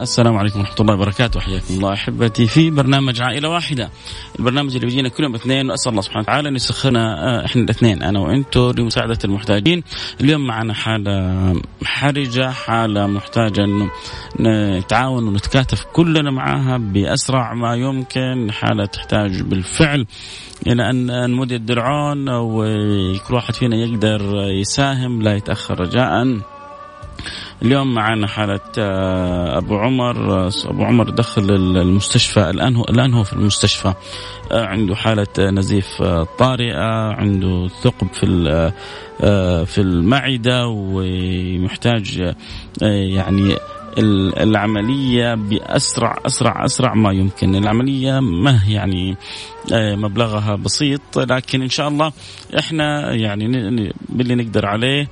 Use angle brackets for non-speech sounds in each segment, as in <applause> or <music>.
السلام عليكم ورحمة الله وبركاته. حياكم الله أحبتي في برنامج عائلة واحدة. البرنامج اللي بيجينا كل يوم اثنين وأسأل الله سبحانه وتعالى أن يسخرنا آه، إحنا الاثنين أنا وأنتو لمساعدة المحتاجين. اليوم معنا حالة حرجة حالة محتاجة أنه نتعاون ونتكاتف كلنا معها بأسرع ما يمكن. حالة تحتاج بالفعل إلى أن نمد الدرعون وكل واحد فينا يقدر يساهم لا يتأخر رجاءً اليوم معنا حالة آه، أبو عمر آه، أبو عمر دخل المستشفى الآن هو الآن هو في المستشفى. آه، عنده حالة نزيف طارئة عنده ثقب في في المعدة ومحتاج يعني العملية بأسرع أسرع أسرع ما يمكن. العملية ما يعني مبلغها بسيط لكن إن شاء الله إحنا يعني باللي نقدر عليه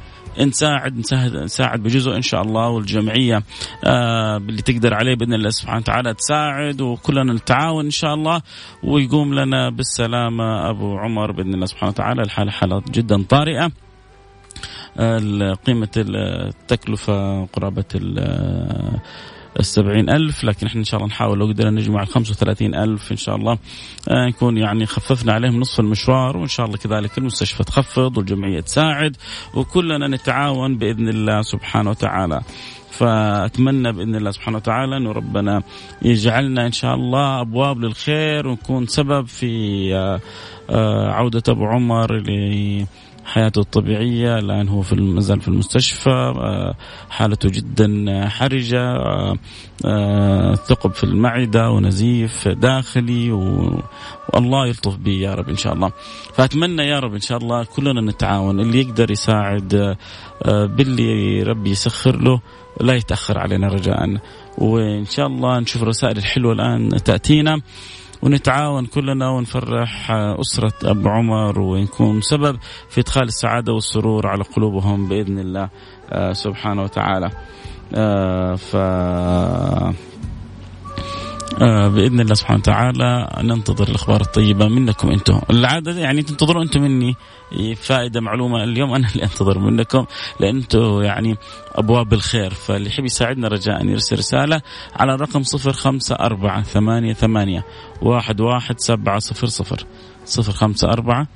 نساعد نساعد نساعد بجزء إن شاء الله والجمعية آه باللي تقدر عليه بإذن الله سبحانه وتعالى تساعد وكلنا نتعاون إن شاء الله. ويقوم لنا بالسلامة أبو عمر بإذن الله سبحانه وتعالى. الحالة حالات جدا طارئة. قيمة التكلفة قرابة السبعين ألف لكن إحنا إن شاء الله نحاول لو قدرنا نجمع الخمسة وثلاثين ألف إن شاء الله آه، نكون يعني خففنا عليهم نصف المشوار وإن شاء الله كذلك المستشفى تخفض والجمعية تساعد وكلنا نتعاون بإذن الله سبحانه وتعالى. فأتمنى بإذن الله سبحانه وتعالى إنه ربنا يجعلنا إن شاء الله أبواب للخير ونكون سبب في آه، آه، عودة أبو عمر حياته الطبيعية الآن هو في مازال في المستشفى آه، حالته جدا حرجة آه، آه، ثقب في المعدة ونزيف داخلي والله يلطف به يا رب إن شاء الله. فأتمنى يا رب إن شاء الله كلنا نتعاون اللي يقدر يساعد باللي ربي يسخر له لا يتأخر علينا رجاء. وإن شاء الله نشوف الرسائل الحلوة الآن تأتينا. ونتعاون كلنا ونفرح أسرة أبو عمر ونكون سبب في إدخال السعادة والسرور على قلوبهم بإذن الله آه، سبحانه وتعالى. آه، ف بإذن الله سبحانه وتعالى ننتظر الأخبار الطيبة منكم أنتم. العادة يعني تنتظروا أنتم مني. فائدة معلومة اليوم أنا <laughs> اللي أنتظر منكم لأن أنتم يعني أبواب الخير. فاللي يحب يساعدنا رجاء يرسل رسالة على الرقم صفر خمسة أربعة ثمانية ثمانية واحد واحد سبعة صفر صفر. صفر خمسة أربعة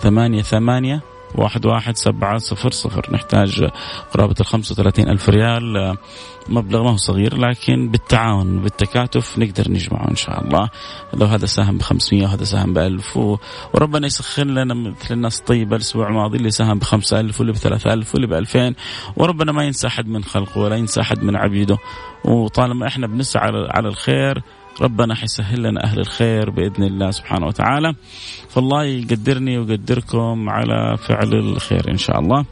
ثمانية ثمانية واحد واحد سبعة صفر صفر. نحتاج قرابة الخمسة وثلاثين ألف ريال. مبلغ ما هو صغير لكن بالتعاون بالتكاتف نقدر نجمعه إن شاء الله. لو هذا ساهم ب 500 وهذا ساهم ب 1000 وربنا يسخر لنا مثل الناس الطيبة الأسبوع الماضي اللي ساهم ب 5000 واللي ب 3000 واللي ب 2000 وربنا ما ينسى أحد من خلقه ولا ينسى أحد من عبيده. وطالما إحنا بنسعى على الخير ربنا حيسهل لنا أهل الخير بإذن الله سبحانه وتعالى. فالله يقدرني ويقدركم على فعل الخير إن شاء الله.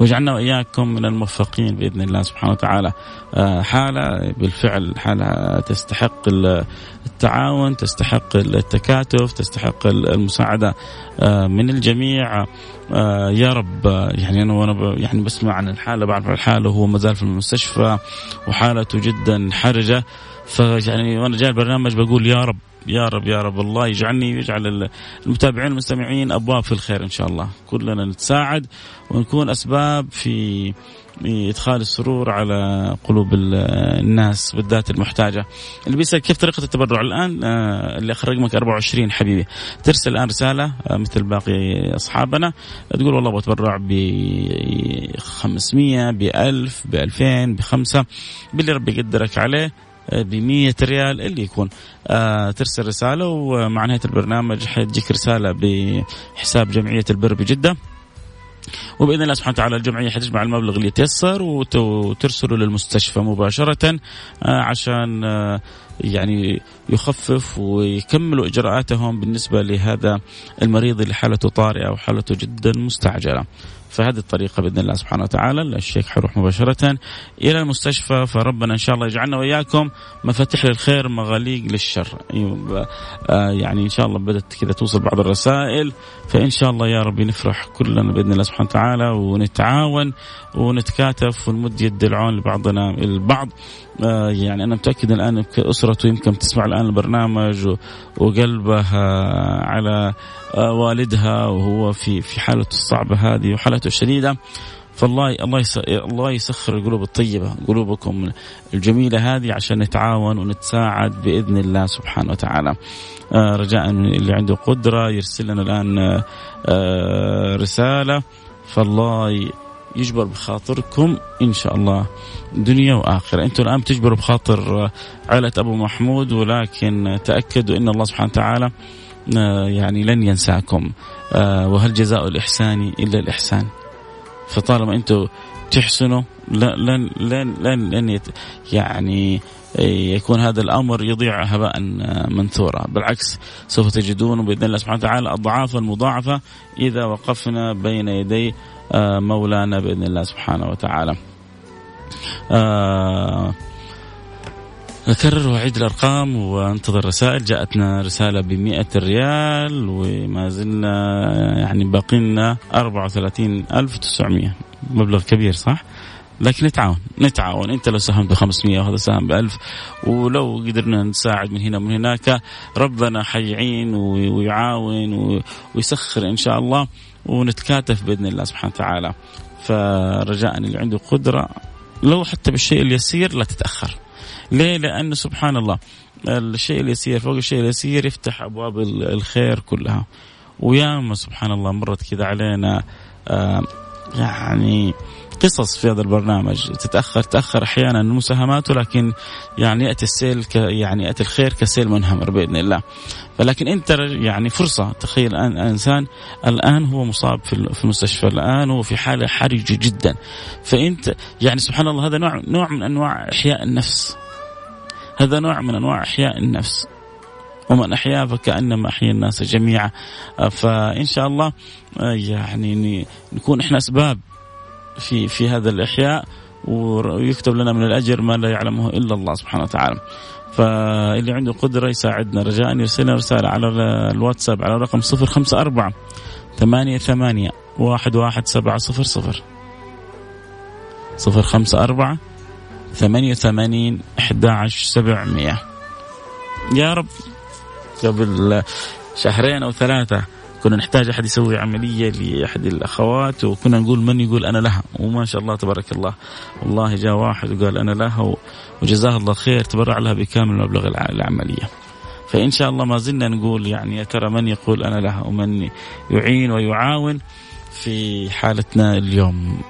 واجعلنا وإياكم من الموفقين بإذن الله سبحانه وتعالى. آه، حالة بالفعل حالة تستحق التعاون تستحق التكاتف تستحق المساعدة آه، من الجميع. آه، يا رب يعني أنا وأنا يعني بسمع عن الحالة بعرف الحالة وهو ما زال في المستشفى وحالته جدا حرجة. فيعني وأنا جاي البرنامج بقول يا رب يا رب يا رب الله يجعلني ويجعل المتابعين المستمعين أبواب في الخير إن شاء الله. كلنا نتساعد ونكون أسباب في إدخال السرور على قلوب الناس بالذات المحتاجة. اللي بيسأل كيف طريقة التبرع؟ الآن آه، اللي اخر رقمك 24 حبيبي. ترسل الآن رسالة آه، مثل باقي أصحابنا. تقول والله بتبرع ب 500 ب 1000 ب 2000 ب 5 باللي ربي يقدرك عليه. ب 100 ريال اللي يكون آه ترسل رسالة ومع نهايه البرنامج حتجيك رسالة بحساب جمعية البر بجدة وبإذن الله سبحانه وتعالى الجمعية حتجمع المبلغ اللي يتيسر وترسله للمستشفى مباشرة آه عشان آه يعني يخفف ويكملوا إجراءاتهم بالنسبة لهذا المريض اللي حالته طارئة وحالته جدا مستعجلة. فهذه الطريقة بإذن الله سبحانه وتعالى. الشيخ حيروح مباشرة إلى المستشفى فربنا إن شاء الله يجعلنا وإياكم مفاتيح للخير مغاليق للشر. آه، يعني إن شاء الله بدأت كذا توصل بعض الرسائل. فإن شاء الله يا رب نفرح كلنا بإذن الله سبحانه وتعالى ونتعاون ونتكاتف ونمد يد العون لبعضنا البعض. آه، يعني أنا متأكد الآن أسرته يمكن تسمع الآن البرنامج وقلبها على آه، والدها وهو في في حالته الصعبة هذه وحالته الشديدة فالله الله الله يسخر القلوب الطيبة قلوبكم الجميلة هذه عشان نتعاون ونتساعد بإذن الله سبحانه وتعالى. آه رجاء اللي عنده قدرة يرسل لنا الآن آه رسالة. فالله يجبر بخاطركم إن شاء الله دنيا وآخرة، أنتم الآن بتجبروا بخاطر عائلة أبو محمود ولكن تأكدوا إن الله سبحانه وتعالى آه، يعني لن ينساكم آه، وهل جزاء الإحسان إلا الإحسان. فطالما أنتم تحسنوا لن لن لن لن يعني يكون هذا الأمر يضيع هباء منثورا، بالعكس سوف تجدون بإذن الله سبحانه وتعالى أضعافا مضاعفة إذا وقفنا بين يدي آه، مولانا بإذن الله سبحانه وتعالى. آه أكرر وأعيد الأرقام وأنتظر رسائل. جاءتنا رسالة ب ريال وما زلنا يعني باقي لنا 34900 مبلغ كبير صح؟ لكن نتعاون نتعاون. انت لو ساهمت ب 500 وهذا ساهم ب 1000 ولو قدرنا نساعد من هنا ومن هناك ربنا حيعين ويعاون ويسخر إن شاء الله ونتكاتف بإذن الله سبحانه وتعالى. فرجاء اللي عنده قدرة لو حتى بالشيء اليسير لا تتأخر. ليه؟ لأنه سبحان الله الشيء اليسير فوق الشيء اليسير يفتح أبواب الخير كلها. وياما سبحان الله مرت كذا علينا آه يعني قصص في هذا البرنامج. تتأخر تاخر أحيانا المساهمات ولكن يعني يأتي السيل ك يعني يأتي الخير كسيل منهمر بإذن الله. فلكن انت يعني فرصة تخيل الان إنسان الآن هو مصاب في المستشفى الآن هو في حالة حرجة جدا. فإنت يعني سبحان الله هذا نوع نوع من أنواع إحياء النفس. هذا نوع من أنواع أحياء النفس. ومن احيا فكأنما أحيا الناس جميعا. فإن شاء الله يعني نكون إحنا أسباب في في هذا الأحياء ويكتب لنا من الأجر ما لا يعلمه إلا الله سبحانه وتعالى. فاللي عنده قدرة يساعدنا. رجاء يرسل لنا رسالة على الواتساب على رقم 054 ثمانية ثمانية واحد واحد سبعة صفر صفر. صفر خمسة أربعة ثمانية وثمانين أحد عشر سبعمية. يا رب قبل شهرين أو ثلاثة كنا نحتاج أحد يسوي عملية لأحد الأخوات وكنا نقول من يقول أنا لها؟ وما شاء الله تبارك الله. والله جاء واحد وقال أنا لها وجزاه الله خير تبرع لها بكامل مبلغ العملية. فإن شاء الله ما زلنا نقول يعني يا ترى من يقول أنا لها ومن يعين ويعاون في حالتنا اليوم.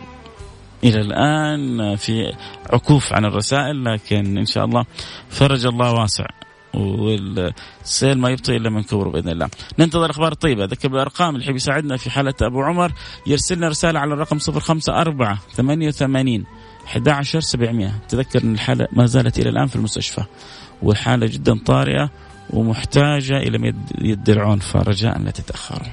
إلى الآن في عكوف عن الرسائل لكن إن شاء الله فرج الله واسع والسيل ما يبطئ إلا من كبره بإذن الله. ننتظر الاخبار الطيبه، أذكر بالأرقام اللي يحب يساعدنا في حالة أبو عمر يرسلنا رسالة على الرقم 054 88 11700 تذكر إن الحالة ما زالت إلى الآن في المستشفى والحالة جدا طارئة ومحتاجة إلى يد العون فرجاء لا تتاخروا.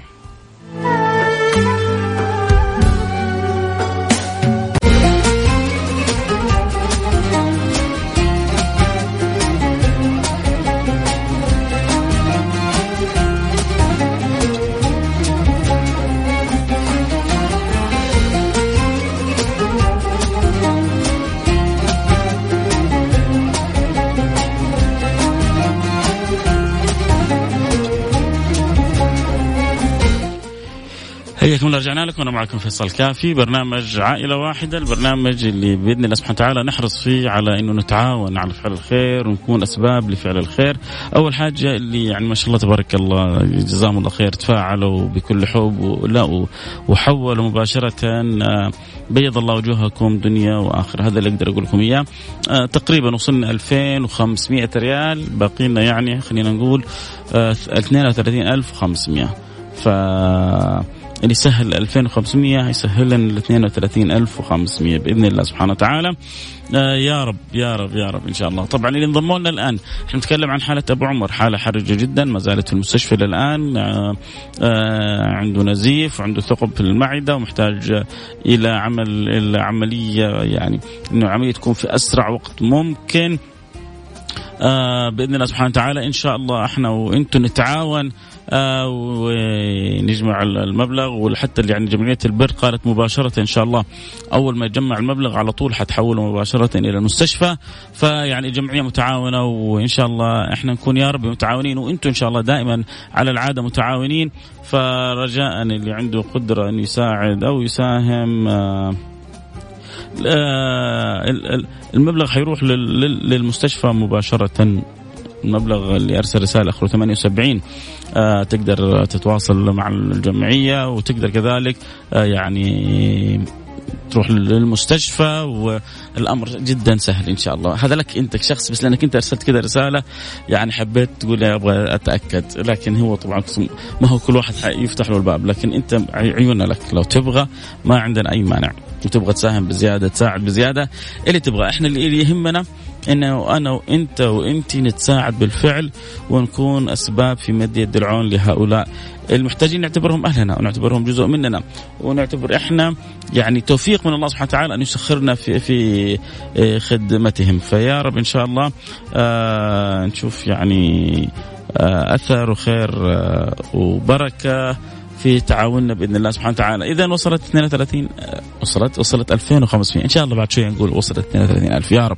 الله رجعنا لكم أنا معكم فيصل كافي برنامج عائلة واحدة البرنامج اللي بإذن الله سبحانه وتعالى نحرص فيه على إنه نتعاون على فعل الخير ونكون أسباب لفعل الخير. أول حاجة اللي يعني ما شاء الله تبارك الله جزاهم الله خير تفاعلوا بكل حب ولا وحولوا مباشرة آه، بيض الله وجوهكم دنيا وآخرة. هذا اللي أقدر أقول لكم إياه. آه، تقريبا وصلنا 2500 ريال باقي لنا يعني خلينا نقول 32500 آه، ف اللي يسهل 2500 يسهل لنا ال 32500 بإذن الله سبحانه وتعالى. آه يا رب يا رب يا رب إن شاء الله. طبعا اللي انضموا لنا الآن إحنا نتكلم عن حالة أبو عمر حالة حرجة جدا ما زالت في المستشفى الان آه آه عنده نزيف وعنده ثقب في المعدة ومحتاج إلى عمل إلى عملية يعني إنه عملية تكون في أسرع وقت ممكن. آه بإذن الله سبحانه وتعالى إن شاء الله إحنا وإنتم نتعاون. ونجمع المبلغ وحتى يعني جمعية البر قالت مباشرة إن شاء الله أول ما يجمع المبلغ على طول حتحوله مباشرة إلى المستشفى. فيعني الجمعيه متعاونة وإن شاء الله إحنا نكون يا رب متعاونين وإنتم إن شاء الله دائما على العادة متعاونين. فرجاء اللي عنده قدرة إن يساعد أو يساهم آه المبلغ حيروح للمستشفى مباشرة. المبلغ اللي أرسل رسالة اخره 78 آه تقدر تتواصل مع الجمعية وتقدر كذلك آه يعني تروح للمستشفى والأمر جدا سهل إن شاء الله. هذا لك أنت شخص بس لأنك أنت أرسلت كذا رسالة يعني حبيت تقول أبغى أتأكد. لكن هو طبعا ما هو كل واحد يفتح له الباب لكن أنت عيوننا لك. لو تبغى ما عندنا أي مانع. وتبغى تساهم بزيادة تساعد بزيادة. اللي تبغى. إحنا اللي يهمنا إنه أنا وإنت وانت نتساعد بالفعل ونكون أسباب في مد يد العون لهؤلاء المحتاجين. نعتبرهم أهلنا ونعتبرهم جزء مننا ونعتبر إحنا يعني توفيق من الله سبحانه وتعالى أن يسخرنا في في آه، خدمتهم. فيا رب إن شاء الله آه نشوف يعني آه أثر وخير آه وبركة. في تعاوننا بإذن الله سبحانه وتعالى، اذا وصلت 32 وصلت وصلت 2500 إن شاء الله بعد شوي نقول وصلت 32000 يا رب.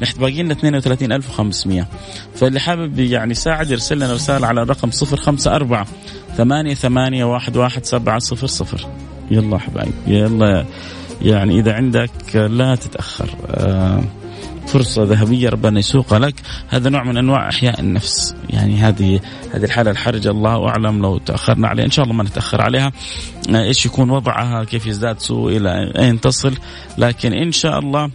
نحن باقي لنا 32500 فاللي حابب يعني يساعد يرسل لنا رسالة على الرقم 054 ثمانية ثمانية واحد واحد سبعة صفر صفر. يلا حبايب يلا يعني إذا عندك لا تتأخر آه فرصة ذهبية ربنا يسوقها لك. هذا نوع من أنواع إحياء النفس. يعني هذه هذه الحالة الحرجة الله أعلم لو تأخرنا عليها. إن شاء الله ما نتأخر عليها. إيش يكون وضعها؟ كيف يزداد سوء إلى أين تصل؟ لكن إن شاء الله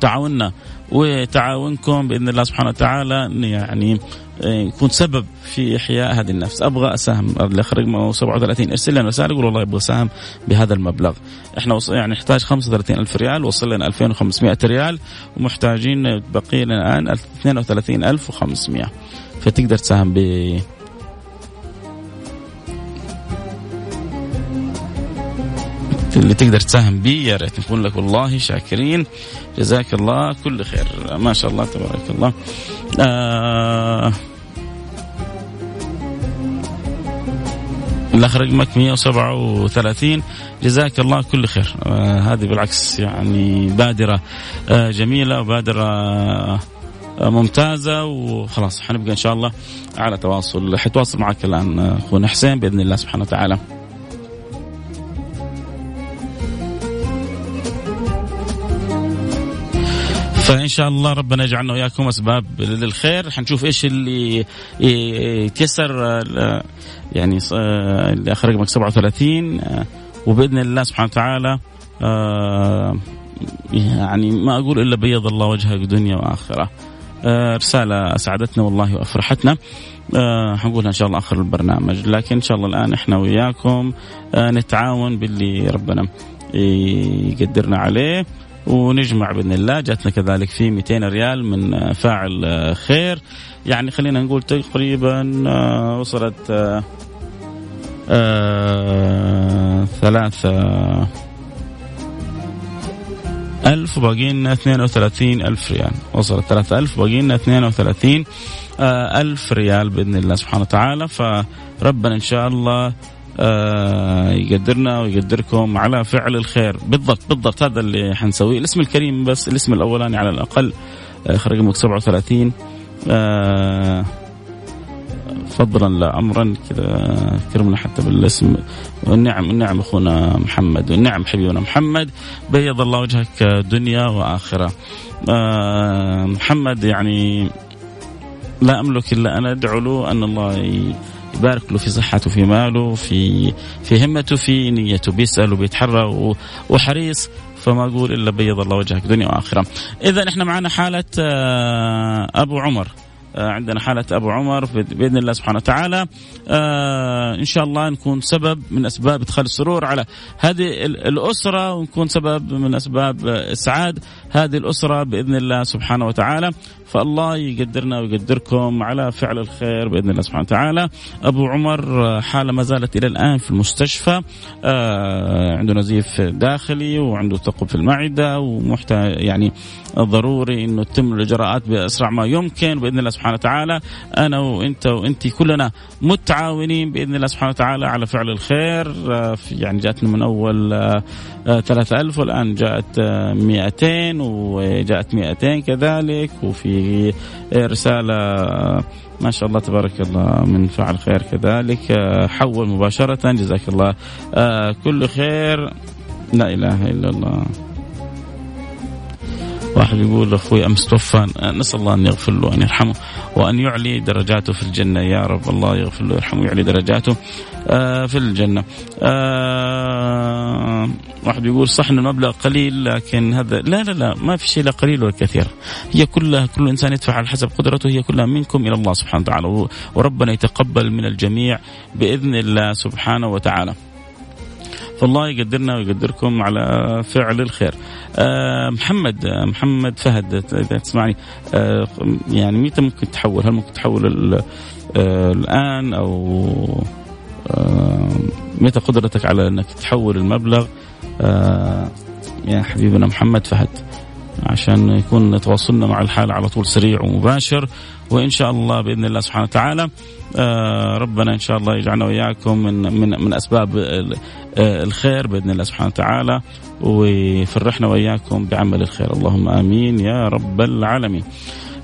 تعاوننا وتعاونكم بإذن الله سبحانه وتعالى يعني يكون سبب في إحياء هذه النفس. أبغى أساهم الاخ رقمه 37 أرسل لنا رساله يقول والله أبغى أساهم بهذا المبلغ. إحنا يعني نحتاج 35 ألف ريال وصل لنا 2500 ريال ومحتاجين بقي لنا الآن 32500 فتقدر تساهم ب اللي تقدر تساهم به يا ريت نقول لك والله شاكرين. جزاك الله كل خير. ما شاء الله تبارك الله. آه رقمك 137 جزاك الله كل خير. آه هذه بالعكس يعني بادرة آه جميلة وبادرة آه ممتازة. وخلاص حنبقى إن شاء الله على تواصل. حتواصل معك الآن أخونا حسين بإذن الله سبحانه وتعالى. فإن شاء الله ربنا يجعلنا وإياكم أسباب للخير. حنشوف إيش اللي يتيسر يعني اللي اخر رقمك 37 وبإذن الله سبحانه وتعالى يعني ما أقول إلا بيض الله وجهك دنيا وآخرة. رسالة أسعدتنا والله وأفرحتنا. أه حنقولها إن شاء الله آخر البرنامج. لكن إن شاء الله الآن إحنا وياكم أه نتعاون باللي ربنا يقدرنا عليه. ونجمع بإذن الله. جاتنا كذلك في 200 ريال من فاعل خير. يعني خلينا نقول تقريبا وصلت ثلاثة ألف وباقي لنا 32 ألف ريال. وصلت 3 ألف باقي لنا 32 ألف ريال بإذن الله سبحانه وتعالى. فربنا إن شاء الله آه يقدرنا ويقدركم على فعل الخير. بالضبط بالضبط هذا اللي حنسويه. الاسم الكريم بس الاسم الأولاني على الأقل. آه رقمك 37 آه فضلا لا امرا كذا كرمنا حتى بالاسم. والنعم النعم أخونا محمد والنعم حبيبنا محمد. بيض الله وجهك دنيا وآخرة. آه محمد يعني لا أملك إلا أن أدعو له أن الله يبارك له في صحته في ماله في في همته في نيته. بيسأل وبيتحرى وحريص فما أقول إلا بيض الله وجهك دنيا وآخرة. إذا إحنا معنا حالة أبو عمر. عندنا حالة أبو عمر بإذن الله سبحانه وتعالى. إن شاء الله نكون سبب من أسباب إدخال السرور على هذه الأسرة ونكون سبب من أسباب إسعاد هذه الأسرة بإذن الله سبحانه وتعالى. فالله يقدرنا ويقدركم على فعل الخير بإذن الله سبحانه وتعالى. أبو عمر حالة ما زالت إلى الآن في المستشفى. آه عنده نزيف داخلي وعنده ثقب في المعدة ومحتاج يعني ضروري إنه تتم الإجراءات بأسرع ما يمكن بإذن الله سبحانه وتعالى. أنا وأنت وانت كلنا متعاونين بإذن الله سبحانه وتعالى على فعل الخير. آه يعني جاتنا من أول آه 3000 والآن جاءت 200 وجاءت 200 كذلك. وفي رسالة ما شاء الله تبارك الله من فعل خير كذلك. حول مباشرة. جزاك الله كل خير. لا إله إلا الله. واحد يقول أخوي أمس توفى نسأل الله أن يغفر له وأن يرحمه. وأن يعلي درجاته في الجنة يا رب الله يغفر له ويرحمه ويعلي درجاته آه في الجنة. آه واحد يقول صح ان المبلغ قليل لكن هذا لا لا لا ما في شيء لا قليل ولا كثير. هي كلها كل إنسان يدفع على حسب قدرته هي كلها منكم إلى الله سبحانه وتعالى وربنا يتقبل من الجميع بإذن الله سبحانه وتعالى. فالله يقدرنا ويقدركم على فعل الخير. آه محمد آه محمد فهد إذا تسمعني. آه يعني متى ممكن تحول؟ هل ممكن تحول الآن أو متى قدرتك على إنك تحول المبلغ؟ يا حبيبنا محمد فهد عشان يكون تواصلنا مع الحالة على طول سريع ومباشر. وإن شاء الله بإذن الله سبحانه وتعالى ربنا إن شاء الله يجعلنا وإياكم من, من, من أسباب الخير بإذن الله سبحانه وتعالى ويفرحنا وإياكم بعمل الخير. اللهم آمين يا رب العالمين.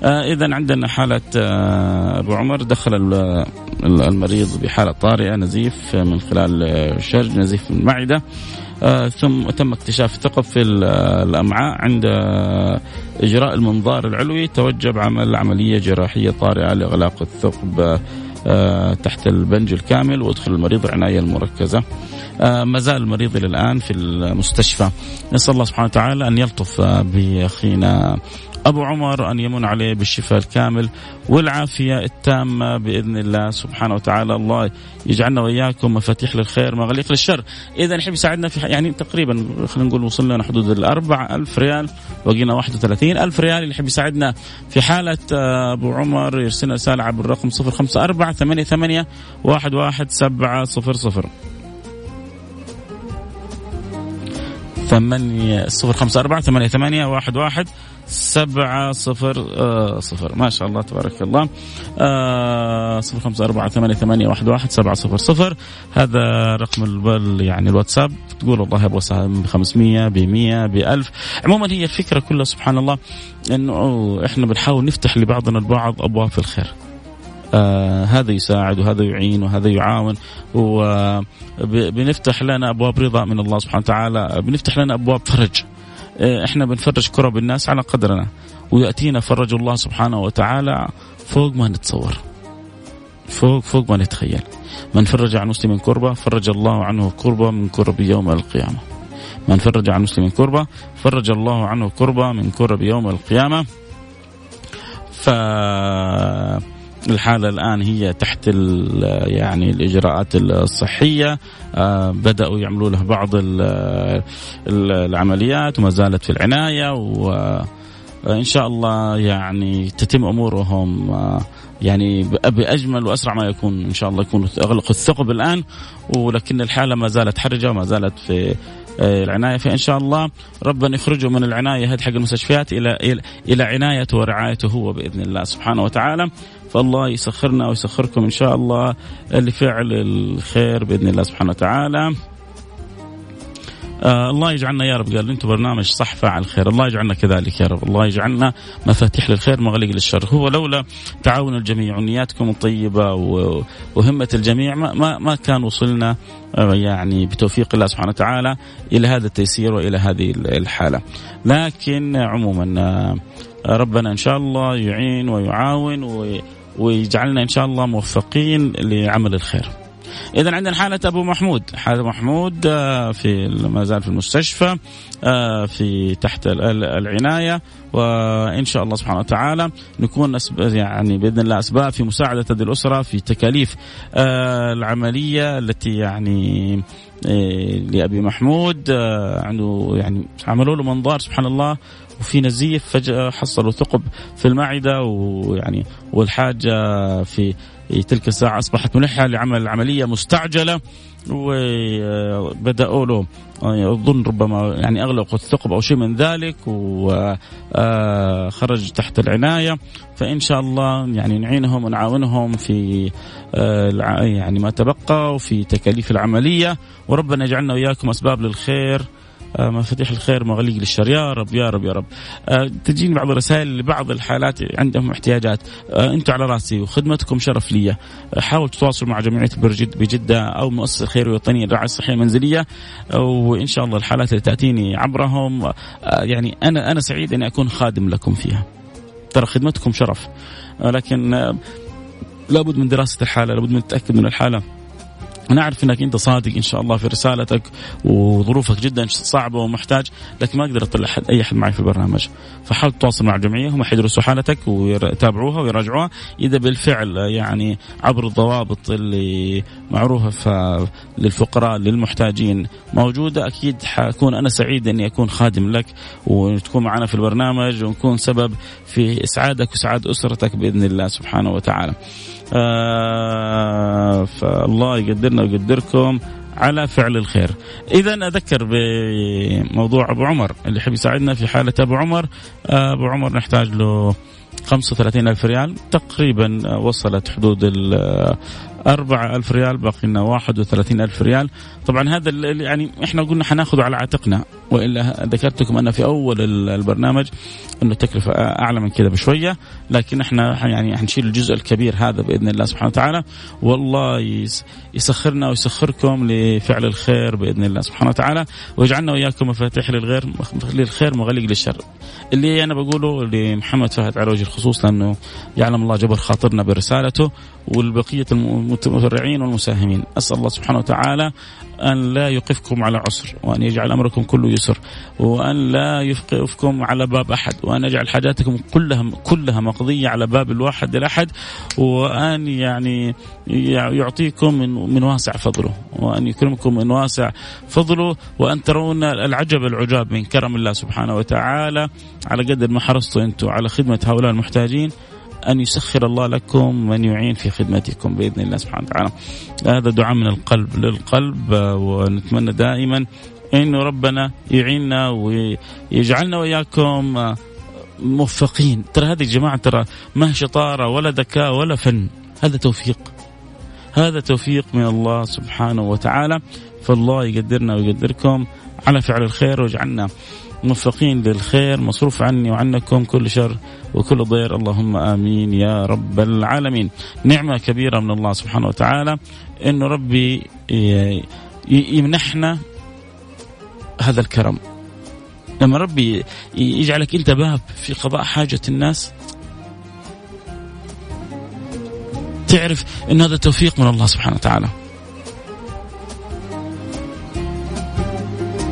آه إذا عندنا حالة آه أبو عمر. دخل المريض بحالة طارئة نزيف من خلال شرج نزيف في المعدة آه ثم تم اكتشاف ثقب في الأمعاء عند إجراء المنظار العلوي. توجب عمل عملية جراحية طارئة لإغلاق الثقب آه تحت البنج الكامل وادخل المريض العنايه المركزة. آه ما زال المريض إلى الآن في المستشفى. نسأل الله سبحانه وتعالى أن يلطف بأخينا أبو عمر أن يمن عليه بالشفاء الكامل والعافية التامة بإذن الله سبحانه وتعالى. الله يجعلنا وإياكم مفاتيح للخير مغاليق للشر. إذا يحب يساعدنا في يعني تقريبا خلينا نقول وصلنا لنا حدود الأربع ألف ريال بقينا 31 ألف ريال. اللي يحب يساعدنا في حالة أبو عمر يرسلنا رسالة عبر الرقم 054 88 11700 ثمانية صفر خمسة أربعة ثمانية ثمانية واحد واحد سبعة صفر آه صفر. ما شاء الله تبارك الله. آه صفر خمسة أربعة ثمانية ثمانية واحد واحد سبعة صفر صفر. هذا رقم البل يعني الواتساب. تقول والله أبغى سهم بخمسمية بمية بألف. عموما هي الفكرة كلها سبحان الله أنه إحنا بنحاول نفتح لبعضنا البعض أبواب الخير. آه هذا يساعد وهذا يعين وهذا يعاون. وبنفتح لنا أبواب رضا من الله سبحانه وتعالى. بنفتح لنا أبواب فرج. آه إحنا بنفرج كرب الناس على قدرنا. ويأتينا فرج الله سبحانه وتعالى فوق ما نتصور. فوق فوق ما نتخيل. من فرج عن مسلم كربة فرج الله عنه كربة من كرب يوم القيامة. من فرج عن مسلم كربة فرج الله عنه كربة من كرب يوم القيامة. ف الحالة الآن هي تحت يعني الإجراءات الصحية. آه بدأوا يعملوا له بعض العمليات وما زالت في العناية وإن شاء الله يعني تتم أمورهم. آه يعني باجمل وأسرع ما يكون إن شاء الله يكون أغلق الثقب الآن. ولكن الحالة ما زالت حرجة وما زالت في العناية. فإن شاء الله ربنا يخرجه من العناية هذه حق المستشفيات إلى إلى عنايته ورعايته هو بإذن الله سبحانه وتعالى. فالله يسخرنا ويسخركم إن شاء الله لفعل الخير بإذن الله سبحانه وتعالى. آه الله يجعلنا يا رب. قال أنتم برنامج صح فاعل خير. الله يجعلنا كذلك يا رب. الله يجعلنا مفاتيح للخير مغلق للشر. هو لولا تعاون الجميع ونياتكم الطيبة وهمة الجميع ما, ما, كان وصلنا آه يعني بتوفيق الله سبحانه وتعالى إلى هذا التيسير وإلى هذه الحالة. لكن عموما آه ربنا إن شاء الله يعين ويعاون ويجعلنا إن شاء الله موفقين لعمل الخير. اذا عندنا حالة أبو محمود. حاله محمود آه، في ما زال في المستشفى آه، في تحت العناية وإن شاء الله سبحانه وتعالى نكون يعني بإذن الله أسباب في مساعدة هذه الأسرة في تكاليف آه، العملية التي يعني لأبي محمود عنده يعني عملوا له منظار سبحان الله وفي نزيف فجأة حصلوا ثقب في المعدة ويعني والحاجة في تلك الساعة أصبحت ملحة لعمل عملية مستعجلة وبدأوا له أظن ربما يعني أغلقوا الثقب أو شيء من ذلك وخرج تحت العناية. فإن شاء الله يعني نعينهم ونعاونهم في يعني ما تبقى وفي تكاليف العملية. وربنا يجعلنا وإياكم أسباب للخير. مفاتيح الخير مغاليق للشر يا رب يا رب يا رب. آه، تجيني بعض الرسائل لبعض الحالات عندهم احتياجات. آه، أنتم على راسي وخدمتكم شرف لي حاول تتواصل مع جمعية برجد بجدة أو مؤسسة الخير الوطنية للرعاية الصحية المنزلية. وإن شاء الله الحالات اللي تأتيني عبرهم. يعني أنا أنا سعيد إني أكون خادم لكم فيها. ترى خدمتكم شرف. لكن لابد من دراسة الحالة لابد من التأكد من الحالة. أنا اعرف إنك أنت صادق إن شاء الله في رسالتك وظروفك جدا صعبة ومحتاج لكن ما أقدر اطلع أي أحد معي في البرنامج فحاول تتواصل مع الجمعيه هم حيدرسوا حالتك ويتابعوها ويراجعوها إذا بالفعل يعني عبر الضوابط اللي معروفة للفقراء للمحتاجين موجودة أكيد حكون أنا سعيد إني أكون خادم لك وتكون معنا في البرنامج ونكون سبب في إسعادك وسعاد أسرتك بإذن الله سبحانه وتعالى. آه فالله يقدرنا ويقدركم على فعل الخير. إذا أذكر بموضوع أبو عمر اللي يحب يساعدنا في حالة أبو عمر. آه أبو عمر نحتاج له 35 ألف ريال. تقريبا وصلت حدود ال أربعة ألف ريال باقي لنا واحد وثلاثين ألف ريال. طبعا هذا يعني إحنا قلنا حناخذه على عاتقنا. وإلا ذكرت لكم أن في أول البرنامج أنه التكلفة أعلى من كذا بشوية لكن إحنا يعني حنشيل الجزء الكبير هذا بإذن الله سبحانه وتعالى. والله يسخرنا ويسخركم لفعل الخير بإذن الله سبحانه وتعالى. ويجعلنا وإياكم مفاتيح للغير للخير مغلق للشر. اللي أنا بقوله لمحمد فهد على وجه الخصوص لأنه يعلم الله جبر خاطرنا برسالته والبقية المتفرعين والمساهمين. أسأل الله سبحانه وتعالى أن لا يقفكم على عسر وأن يجعل أمركم كله يسر وأن لا يوقفكم على باب أحد وأن يجعل حاجاتكم كلها كلها مقضية على باب الواحد الأحد وأن يعني يعطيكم من, من واسع فضله وأن يكرمكم من واسع فضله وأن ترون العجب العجاب من كرم الله سبحانه وتعالى. على قدر ما حرصتوا أنتم على خدمة هؤلاء المحتاجين أن يسخر الله لكم من يعين في خدمتكم بإذن الله سبحانه وتعالى. هذا دعاء من القلب للقلب ونتمنى دائما أنه ربنا يعيننا ويجعلنا وإياكم موفقين. ترى هذه الجماعة ترى ما شطارة ولا ذكاء ولا فن. هذا توفيق. هذا توفيق من الله سبحانه وتعالى. فالله يقدرنا ويقدركم. على فعل الخير واجعلنا موفقين للخير مصروف عني وعنكم كل شر وكل ضير اللهم آمين يا رب العالمين. نعمة كبيرة من الله سبحانه وتعالى إنه ربي يمنحنا هذا الكرم. لما ربي يجعلك أنت باب في قضاء حاجة الناس تعرف إن هذا توفيق من الله سبحانه وتعالى.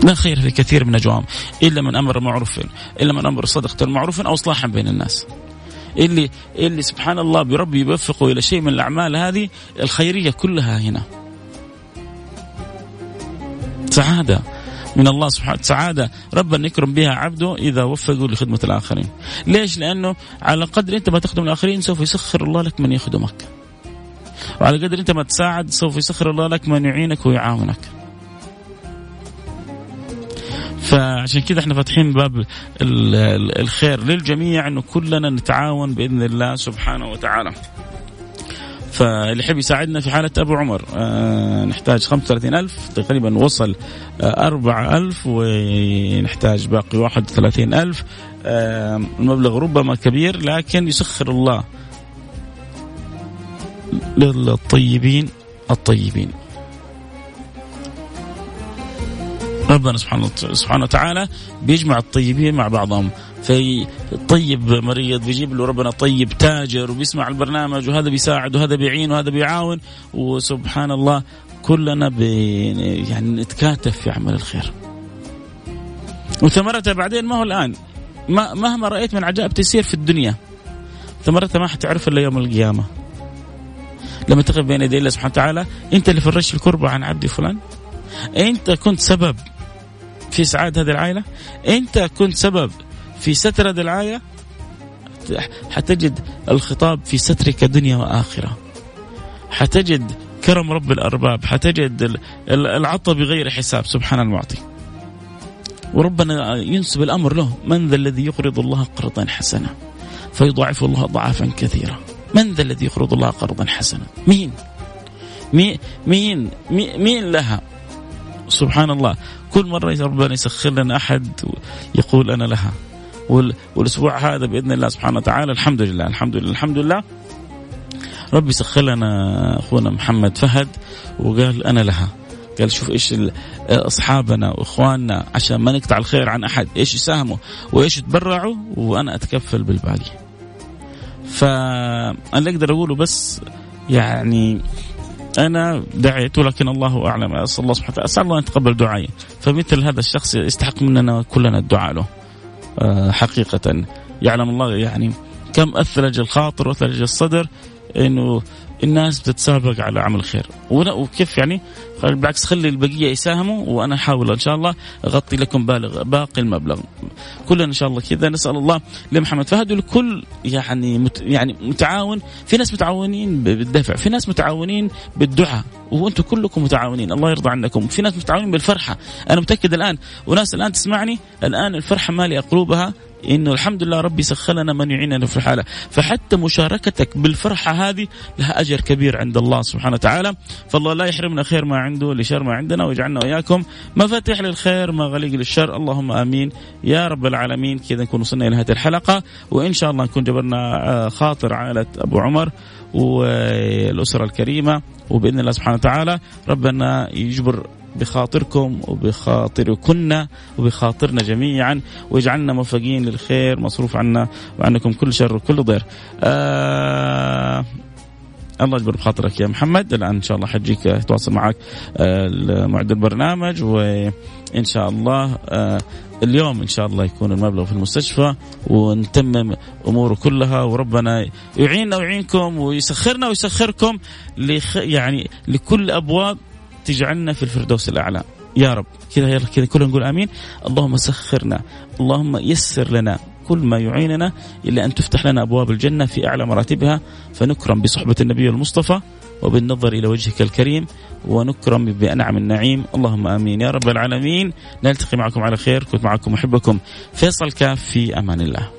لا خير في كثير من نجواهم إلا من أمر معروف إلا من أمر صدقة معروف أو اصلاحا بين الناس. اللي اللي سبحان الله بربي يوفقه إلى شيء من الأعمال هذه الخيرية كلها هنا. سعادة من الله سبحانه سعادة ربنا يكرم بها عبده إذا وفقه لخدمة الآخرين. ليش؟ لأنه على قدر أنت ما تخدم الآخرين سوف يسخر الله لك من يخدمك. وعلى قدر أنت ما تساعد سوف يسخر الله لك من يعينك ويعاونك. فعشان كذا إحنا فاتحين باب الخير للجميع إنه كلنا نتعاون بإذن الله سبحانه وتعالى. فاللي يحب يساعدنا في حالة أبو عمر آه نحتاج 35 ألف تقريبا وصل آه 4 ألف ونحتاج باقي 31 ألف آه المبلغ ربما كبير لكن يسخر الله للطيبين الطيبين ربنا سبحانه سبحانه وتعالى بيجمع الطيبين مع بعضهم. في طيب مريض بيجيب له ربنا طيب تاجر وبيسمع البرنامج وهذا بيساعد وهذا بيعين وهذا بيعاون. وسبحان الله كلنا يعني نتكاتف في عمل الخير. وثمرتها بعدين ما هو الآن. ما مهما رأيت من عجائب تسير في الدنيا ثمرتها ما حتعرف إلا يوم القيامة. لما تقف بين يدي الله سبحانه وتعالى أنت اللي فرشت الكربة عن عبدي فلان؟ أنت كنت سبب في إسعاد هذه العائلة؟ أنت كنت سبب في ستر هذه العائلة؟ حتجد الخطاب في سترك دنيا وآخرة. حتجد كرم رب الأرباب. حتجد العطاء بغير حساب. سبحان المعطي وربنا ينسب الأمر له. من ذا الذي يقرض الله قرضا حسنا؟ فيضاعف الله ضعافا كثيرة من ذا الذي يقرض الله قرضا حسنا؟ مين؟ مين؟ مين مين لها؟ سبحان الله. كل مرة ربنا يسخر لنا أحد يقول أنا لها. والأسبوع هذا بإذن الله سبحانه وتعالى الحمد لله الحمد لله الحمد لله. ربي سخر لنا أخونا محمد فهد وقال أنا لها. قال شوف إيش أصحابنا وإخواننا عشان ما نقطع الخير عن أحد. إيش يساهموا وإيش يتبرعوا وأنا أتكفل بالباقي. فأنا اللي أقدر أقوله بس يعني أنا دعيت ولكن الله أعلم. أسأل الله سبحانه وتعالى. أسأل الله أن يتقبل دعائي. فمثل هذا الشخص يستحق مننا كلنا الدعاء له. آه، حقيقة. يعلم الله يعني كم أثلج الخاطر وأثلج الصدر إنه الناس بتتسابق على عمل خير. وكيف يعني؟ بالعكس خلي البقية يساهموا وأنا أحاول إن شاء الله أغطي لكم بالغ باقي المبلغ. كلنا إن شاء الله كذا. نسأل الله لمحمد فهد ولكل يعني مت يعني متعاون. في ناس متعاونين بالدفع في ناس متعاونين بالدعاء وأنتم كلكم متعاونين. الله يرضى عنكم. في ناس متعاونين بالفرحة. أنا متأكد الآن وناس الآن تسمعني الآن الفرحة مالئه قلوبها انه الحمد لله ربي سخر لنا من يعيننا في الحاله فحتى مشاركتك بالفرحة هذه لها أجر كبير عند الله سبحانه وتعالى. فالله لا يحرمنا خير ما عنده لشر ما عندنا ويجعلنا وإياكم مفاتيح للخير مغاليق للشر. اللهم آمين. يا رب العالمين. كذا نكون وصلنا إلى نهايه الحلقة. وإن شاء الله نكون جبرنا آه، خاطر عائله أبو عمر والأسرة الكريمة. وبإذن الله سبحانه وتعالى ربنا يجبر بخاطركم وبخاطركن وبخاطرنا جميعا. ويجعلنا موفقين للخير مصروف عنا وعنكم كل شر وكل ضير آه الله يجبر بخاطرك يا محمد. الآن إن شاء الله حجيك يتواصل معك آه، معد البرنامج وإن شاء الله آه، اليوم إن شاء الله يكون المبلغ في المستشفى ونتمم اموره كلها. وربنا يعيننا ويعينكم ويسخرنا ويسخركم يعني لكل أبواب تجعلنا في الفردوس الأعلى. يا رب. كذا يلا كذا كلنا نقول آمين. اللهم سخرنا. اللهم يسر لنا كل ما يعيننا إلا أن تفتح لنا أبواب الجنة في أعلى مراتبها. فنكرم بصحبة النبي المصطفى وبالنظر إلى وجهك الكريم. ونكرم بأنعم النعيم. اللهم آمين. يا رب العالمين. نلتقي معكم على خير. كنت معكم أحبكم. فيصل كاف في أمان الله.